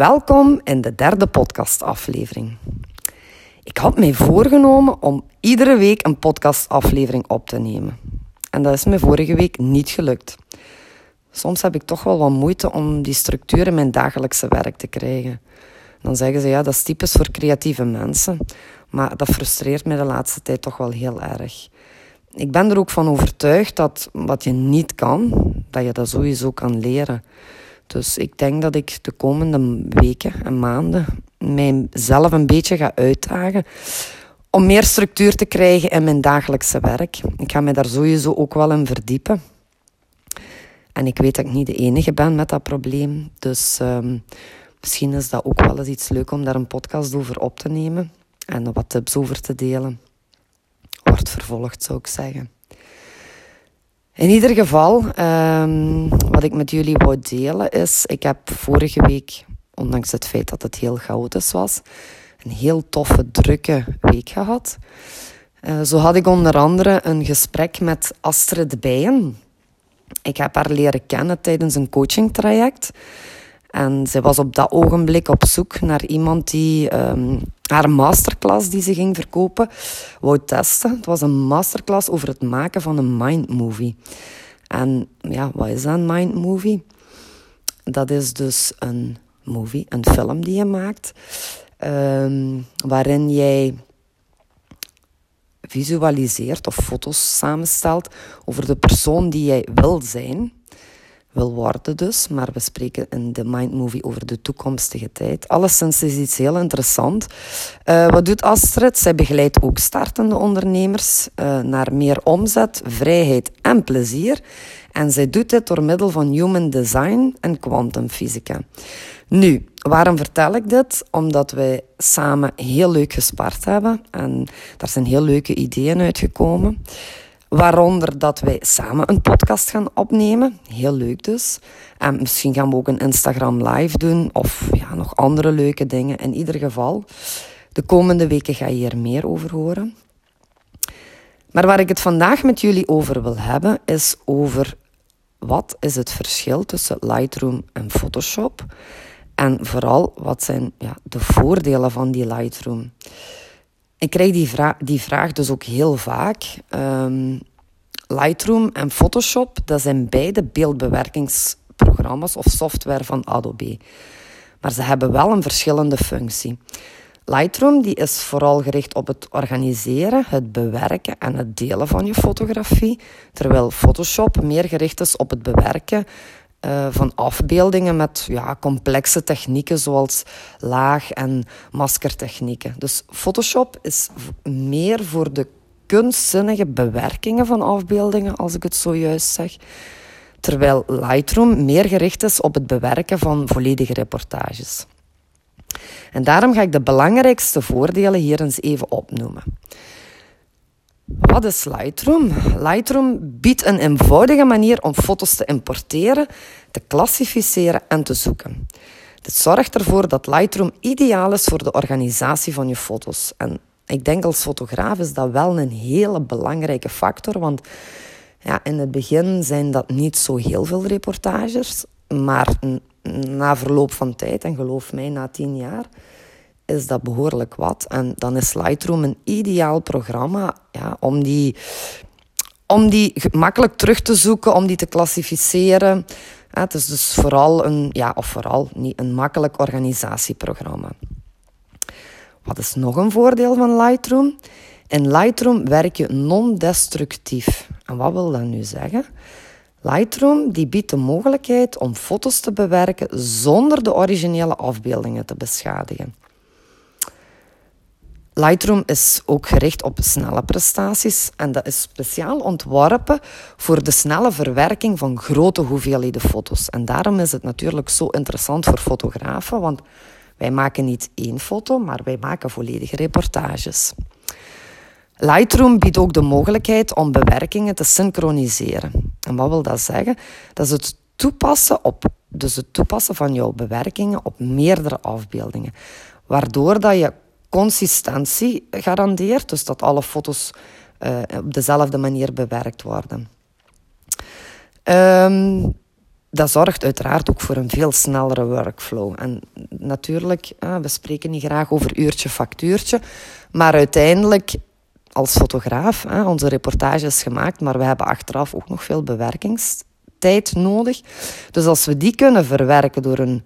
Welkom in de derde podcastaflevering. Ik had mij voorgenomen om iedere week een podcastaflevering op te nemen. En dat is me vorige week niet gelukt. Soms heb ik toch wel wat moeite om die structuur in mijn dagelijkse werk te krijgen. Dan zeggen ze ja, dat is typisch voor creatieve mensen. Maar dat frustreert me de laatste tijd toch wel heel erg. Ik ben er ook van overtuigd dat wat je niet kan, dat je dat sowieso kan leren. Dus ik denk dat ik de komende weken en maanden mijzelf een beetje ga uitdagen om meer structuur te krijgen in mijn dagelijkse werk. Ik ga me daar sowieso ook wel in verdiepen. En ik weet dat ik niet de enige ben met dat probleem. Dus um, misschien is dat ook wel eens iets leuk om daar een podcast over op te nemen en wat tips over te delen. Wordt vervolgd, zou ik zeggen. In ieder geval, um, wat ik met jullie wou delen is, ik heb vorige week, ondanks het feit dat het heel chaotisch was, een heel toffe, drukke week gehad. Uh, zo had ik onder andere een gesprek met Astrid Bijen. Ik heb haar leren kennen tijdens een coachingtraject. En zij was op dat ogenblik op zoek naar iemand die um, haar masterclass die ze ging verkopen wou testen. Het was een masterclass over het maken van een mindmovie. En ja, wat is een mindmovie? Dat is dus een movie, een film die je maakt, um, waarin jij visualiseert of foto's samenstelt over de persoon die jij wil zijn wil worden dus. Maar we spreken in de Mind Movie over de toekomstige tijd. Alleszins is iets heel interessant. Uh, wat doet Astrid? Zij begeleidt ook startende ondernemers uh, naar meer omzet, vrijheid en plezier. En zij doet dit door middel van human design en kwantumfysica. Nu, waarom vertel ik dit? Omdat wij samen heel leuk gespart hebben en daar zijn heel leuke ideeën uitgekomen. Waaronder dat wij samen een podcast gaan opnemen. Heel leuk dus. En misschien gaan we ook een Instagram live doen of ja, nog andere leuke dingen. In ieder geval, de komende weken ga je hier meer over horen. Maar waar ik het vandaag met jullie over wil hebben, is over wat is het verschil tussen Lightroom en Photoshop. En vooral, wat zijn ja, de voordelen van die Lightroom? Ik krijg die, vra die vraag dus ook heel vaak. Um, Lightroom en Photoshop, dat zijn beide beeldbewerkingsprogramma's of software van Adobe. Maar ze hebben wel een verschillende functie. Lightroom die is vooral gericht op het organiseren, het bewerken en het delen van je fotografie, terwijl Photoshop meer gericht is op het bewerken uh, van afbeeldingen met ja, complexe technieken zoals laag- en maskertechnieken. Dus Photoshop is meer voor de kunstzinnige bewerkingen van afbeeldingen, als ik het zojuist zeg. Terwijl Lightroom meer gericht is op het bewerken van volledige reportages. En daarom ga ik de belangrijkste voordelen hier eens even opnoemen. Wat is Lightroom? Lightroom biedt een eenvoudige manier om foto's te importeren, te klassificeren en te zoeken. Dit zorgt ervoor dat Lightroom ideaal is voor de organisatie van je foto's. En ik denk als fotograaf is dat wel een hele belangrijke factor, want ja, in het begin zijn dat niet zo heel veel reportages, maar na verloop van tijd, en geloof mij, na tien jaar, is dat behoorlijk wat. En dan is Lightroom een ideaal programma ja, om, die, om die makkelijk terug te zoeken, om die te klassificeren. het is dus vooral een, ja, of vooral niet een makkelijk organisatieprogramma. Wat is nog een voordeel van Lightroom? In Lightroom werk je non-destructief. En wat wil dat nu zeggen? Lightroom die biedt de mogelijkheid om foto's te bewerken zonder de originele afbeeldingen te beschadigen. Lightroom is ook gericht op snelle prestaties en dat is speciaal ontworpen voor de snelle verwerking van grote hoeveelheden foto's. En daarom is het natuurlijk zo interessant voor fotografen, want wij maken niet één foto, maar wij maken volledige reportages. Lightroom biedt ook de mogelijkheid om bewerkingen te synchroniseren. En wat wil dat zeggen? Dat is het toepassen, op, dus het toepassen van jouw bewerkingen op meerdere afbeeldingen. Waardoor dat je consistentie garandeert, dus dat alle foto's uh, op dezelfde manier bewerkt worden. Um, dat zorgt uiteraard ook voor een veel snellere workflow. En natuurlijk, we spreken niet graag over uurtje, factuurtje. Maar uiteindelijk, als fotograaf, onze reportage gemaakt, maar we hebben achteraf ook nog veel bewerkingstijd nodig. Dus als we die kunnen verwerken door een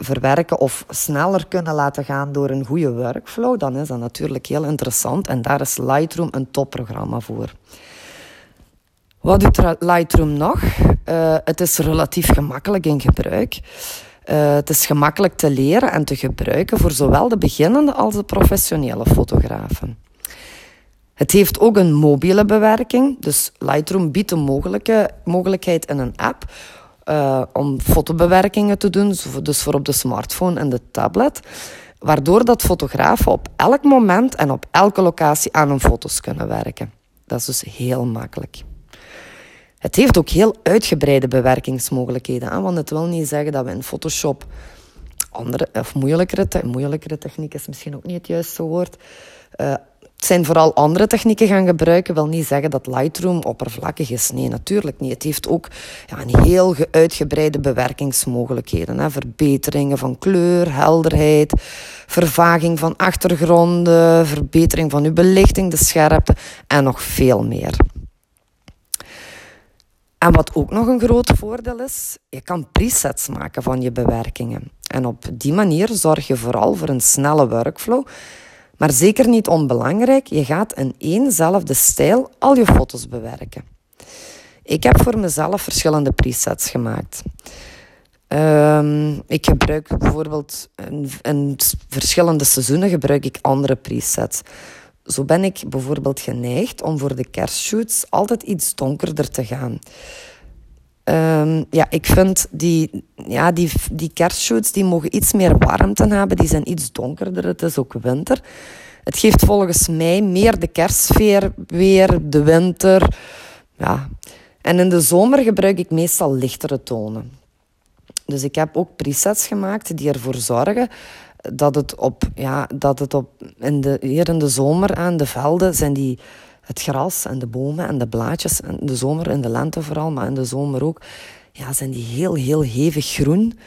verwerken of sneller kunnen laten gaan door een goede workflow, dan is dat natuurlijk heel interessant. En daar is Lightroom een topprogramma voor. Wat doet Lightroom nog? Uh, het is relatief gemakkelijk in gebruik. Uh, het is gemakkelijk te leren en te gebruiken voor zowel de beginnende als de professionele fotografen. Het heeft ook een mobiele bewerking, dus Lightroom biedt de mogelijke, mogelijkheid in een app uh, om fotobewerkingen te doen, dus voor op de smartphone en de tablet, waardoor dat fotografen op elk moment en op elke locatie aan hun foto's kunnen werken. Dat is dus heel makkelijk. Het heeft ook heel uitgebreide bewerkingsmogelijkheden. Want het wil niet zeggen dat we in Photoshop andere, of moeilijkere, moeilijkere techniek is misschien ook niet het juiste woord. Het zijn vooral andere technieken gaan gebruiken. Wil niet zeggen dat Lightroom oppervlakkig is. Nee, natuurlijk niet. Het heeft ook ja, een heel uitgebreide bewerkingsmogelijkheden. Hè? Verbeteringen van kleur, helderheid, vervaging van achtergronden, verbetering van uw belichting, de scherpte en nog veel meer. En wat ook nog een groot voordeel is, je kan presets maken van je bewerkingen. En op die manier zorg je vooral voor een snelle workflow. Maar zeker niet onbelangrijk, je gaat in éénzelfde stijl al je foto's bewerken. Ik heb voor mezelf verschillende presets gemaakt. Um, ik gebruik bijvoorbeeld in verschillende seizoenen gebruik ik andere presets. Zo ben ik bijvoorbeeld geneigd om voor de kerstshoots altijd iets donkerder te gaan. Um, ja, ik vind die, ja, die, die kerstshoots die mogen iets meer warmte hebben. Die zijn iets donkerder. Het is ook winter. Het geeft volgens mij meer de kerstsfeer weer, de winter. Ja. En in de zomer gebruik ik meestal lichtere tonen. Dus ik heb ook presets gemaakt die ervoor zorgen dat het op, ja, dat het op in de, hier in de zomer aan de velden zijn die het gras en de bomen en de blaadjes, in de zomer en de lente vooral, maar in de zomer ook, ja, zijn die heel, heel hevig groen.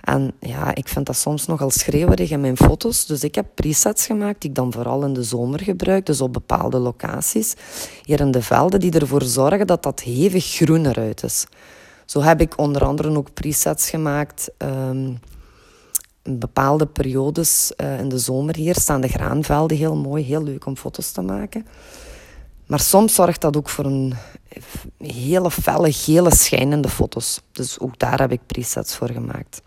En ja, ik vind dat soms nogal schreeuwerig in mijn foto's. Dus ik heb presets gemaakt die ik dan vooral in de zomer gebruik. Dus op bepaalde locaties. Hier in de velden die ervoor zorgen dat dat hevig groen eruit is. Zo heb ik onder andere ook presets gemaakt um, in bepaalde periodes uh, in de zomer hier staan de graanvelden heel mooi, heel leuk om foto's te maken. Maar soms zorgt dat ook voor een hele felle, gele, schijnende foto's. Dus ook daar heb ik presets voor gemaakt.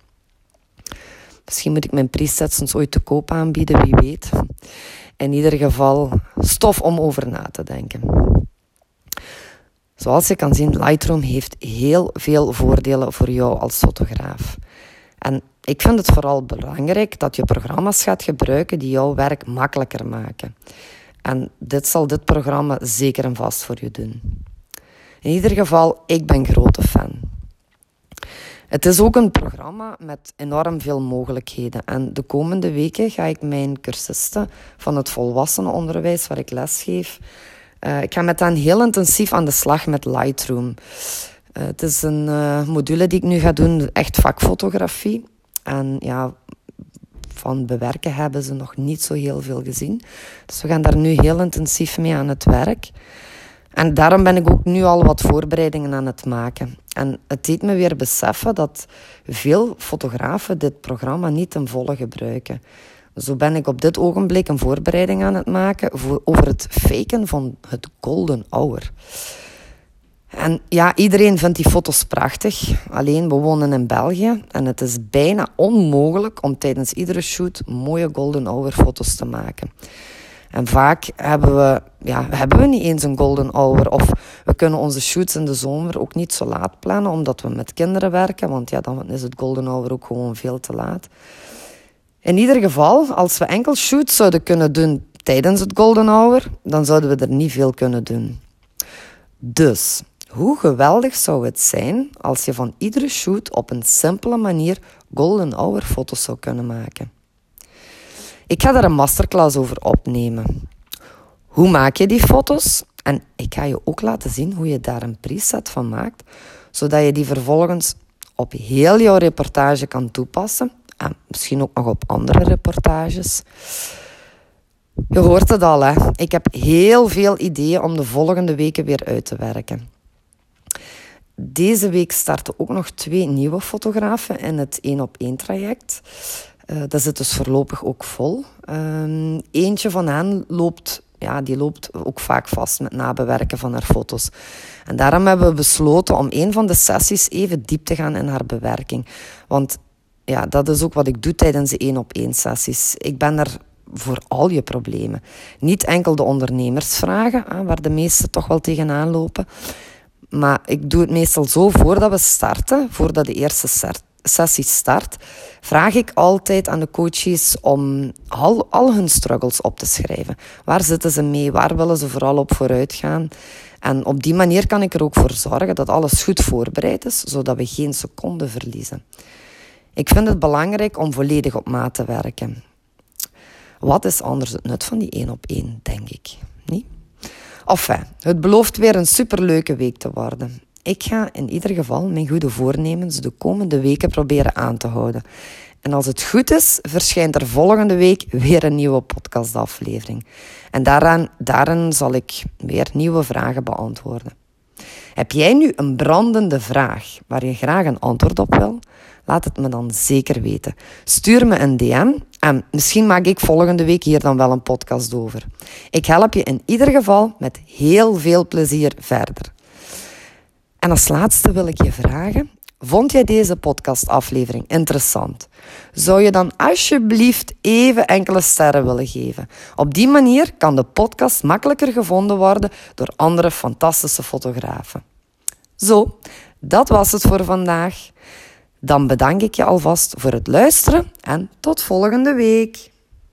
Misschien moet ik mijn presets eens ooit te koop aanbieden, wie weet. In ieder geval stof om over na te denken. Zoals je kan zien, Lightroom heeft heel veel voordelen voor jou als fotograaf. En ik vind het vooral belangrijk dat je programma's gaat gebruiken die jouw werk makkelijker maken. En dit zal dit programma zeker en vast voor je doen. In ieder geval, ik ben grote fan. Het is ook een programma met enorm veel mogelijkheden. En de komende weken ga ik mijn cursisten van het volwassenenonderwijs, waar ik lesgeef, uh, ik ga met hen heel intensief aan de slag met Lightroom. Uh, het is een uh, module die ik nu ga doen, echt vakfotografie. En ja, van bewerken hebben ze nog niet zo heel veel gezien. Dus we gaan daar nu heel intensief mee aan het werk. En daarom ben ik ook nu al wat voorbereidingen aan het maken. En het deed me weer beseffen dat veel fotografen dit programma niet ten volle gebruiken. Zo ben ik op dit ogenblik een voorbereiding aan het maken voor, over het faken van het golden hour. En ja, iedereen vindt die foto's prachtig. Alleen we wonen in België en het is bijna onmogelijk om tijdens iedere shoot mooie golden hour foto's te maken. En vaak hebben we, ja, hebben we niet eens een golden hour. Of we kunnen onze shoots in de zomer ook niet zo laat plannen, omdat we met kinderen werken. Want ja, dan is het golden hour ook gewoon veel te laat. In ieder geval, als we enkel shoots zouden kunnen doen tijdens het golden hour, dan zouden we er niet veel kunnen doen. Dus, hoe geweldig zou het zijn als je van iedere shoot op een simpele manier golden hour foto's zou kunnen maken? Ik ga daar een masterclass over opnemen. Hoe maak je die foto's? En ik ga je ook laten zien hoe je daar een preset van maakt, zodat je die vervolgens op heel jouw reportage kan toepassen. En misschien ook nog op andere reportages. Je hoort het al, hè. Ik heb heel veel ideeën om de volgende weken weer uit te werken. Deze week starten ook nog twee nieuwe fotografen in het één op één traject. Uh, dat zit dus voorlopig ook vol. Uh, eentje van hen loopt, ja, die loopt ook vaak vast met nabewerken van haar foto's. En daarom hebben we besloten om een van de sessies even diep te gaan in haar bewerking. Want ja, dat is ook wat ik doe tijdens de één op één sessies. Ik ben er voor al je problemen. Niet enkel de ondernemersvragen, waar de meesten toch wel tegenaan lopen. Maar ik doe het meestal zo voordat we starten, voordat de eerste sessie start, vraag ik altijd aan de coaches om al, al hun struggles op te schrijven. Waar zitten ze mee? Waar willen ze vooral op vooruit gaan? En op die manier kan ik er ook voor zorgen dat alles goed voorbereid is, zodat we geen seconde verliezen. Ik vind het belangrijk om volledig op maat te werken. Wat is anders het nut van die één op één, denk ik? Niet? Enfin, het belooft weer een superleuke week te worden. Ik ga in ieder geval mijn goede voornemens de komende weken proberen aan te houden. En als het goed is, verschijnt er volgende week weer een nieuwe podcastaflevering. En daaraan, daarin zal ik weer nieuwe vragen beantwoorden. Heb jij nu een brandende vraag waar je graag een antwoord op wil? Laat het me dan zeker weten. Stuur me een DM en misschien maak ik volgende week hier dan wel een podcast over. Ik help je in ieder geval met heel veel plezier verder. En als laatste wil ik je vragen: vond jij deze podcastaflevering interessant? Zou je dan alsjeblieft even enkele sterren willen geven? Op die manier kan de podcast makkelijker gevonden worden door andere fantastische fotografen. Zo, dat was het voor vandaag. Dan bedank ik je alvast voor het luisteren en tot volgende week.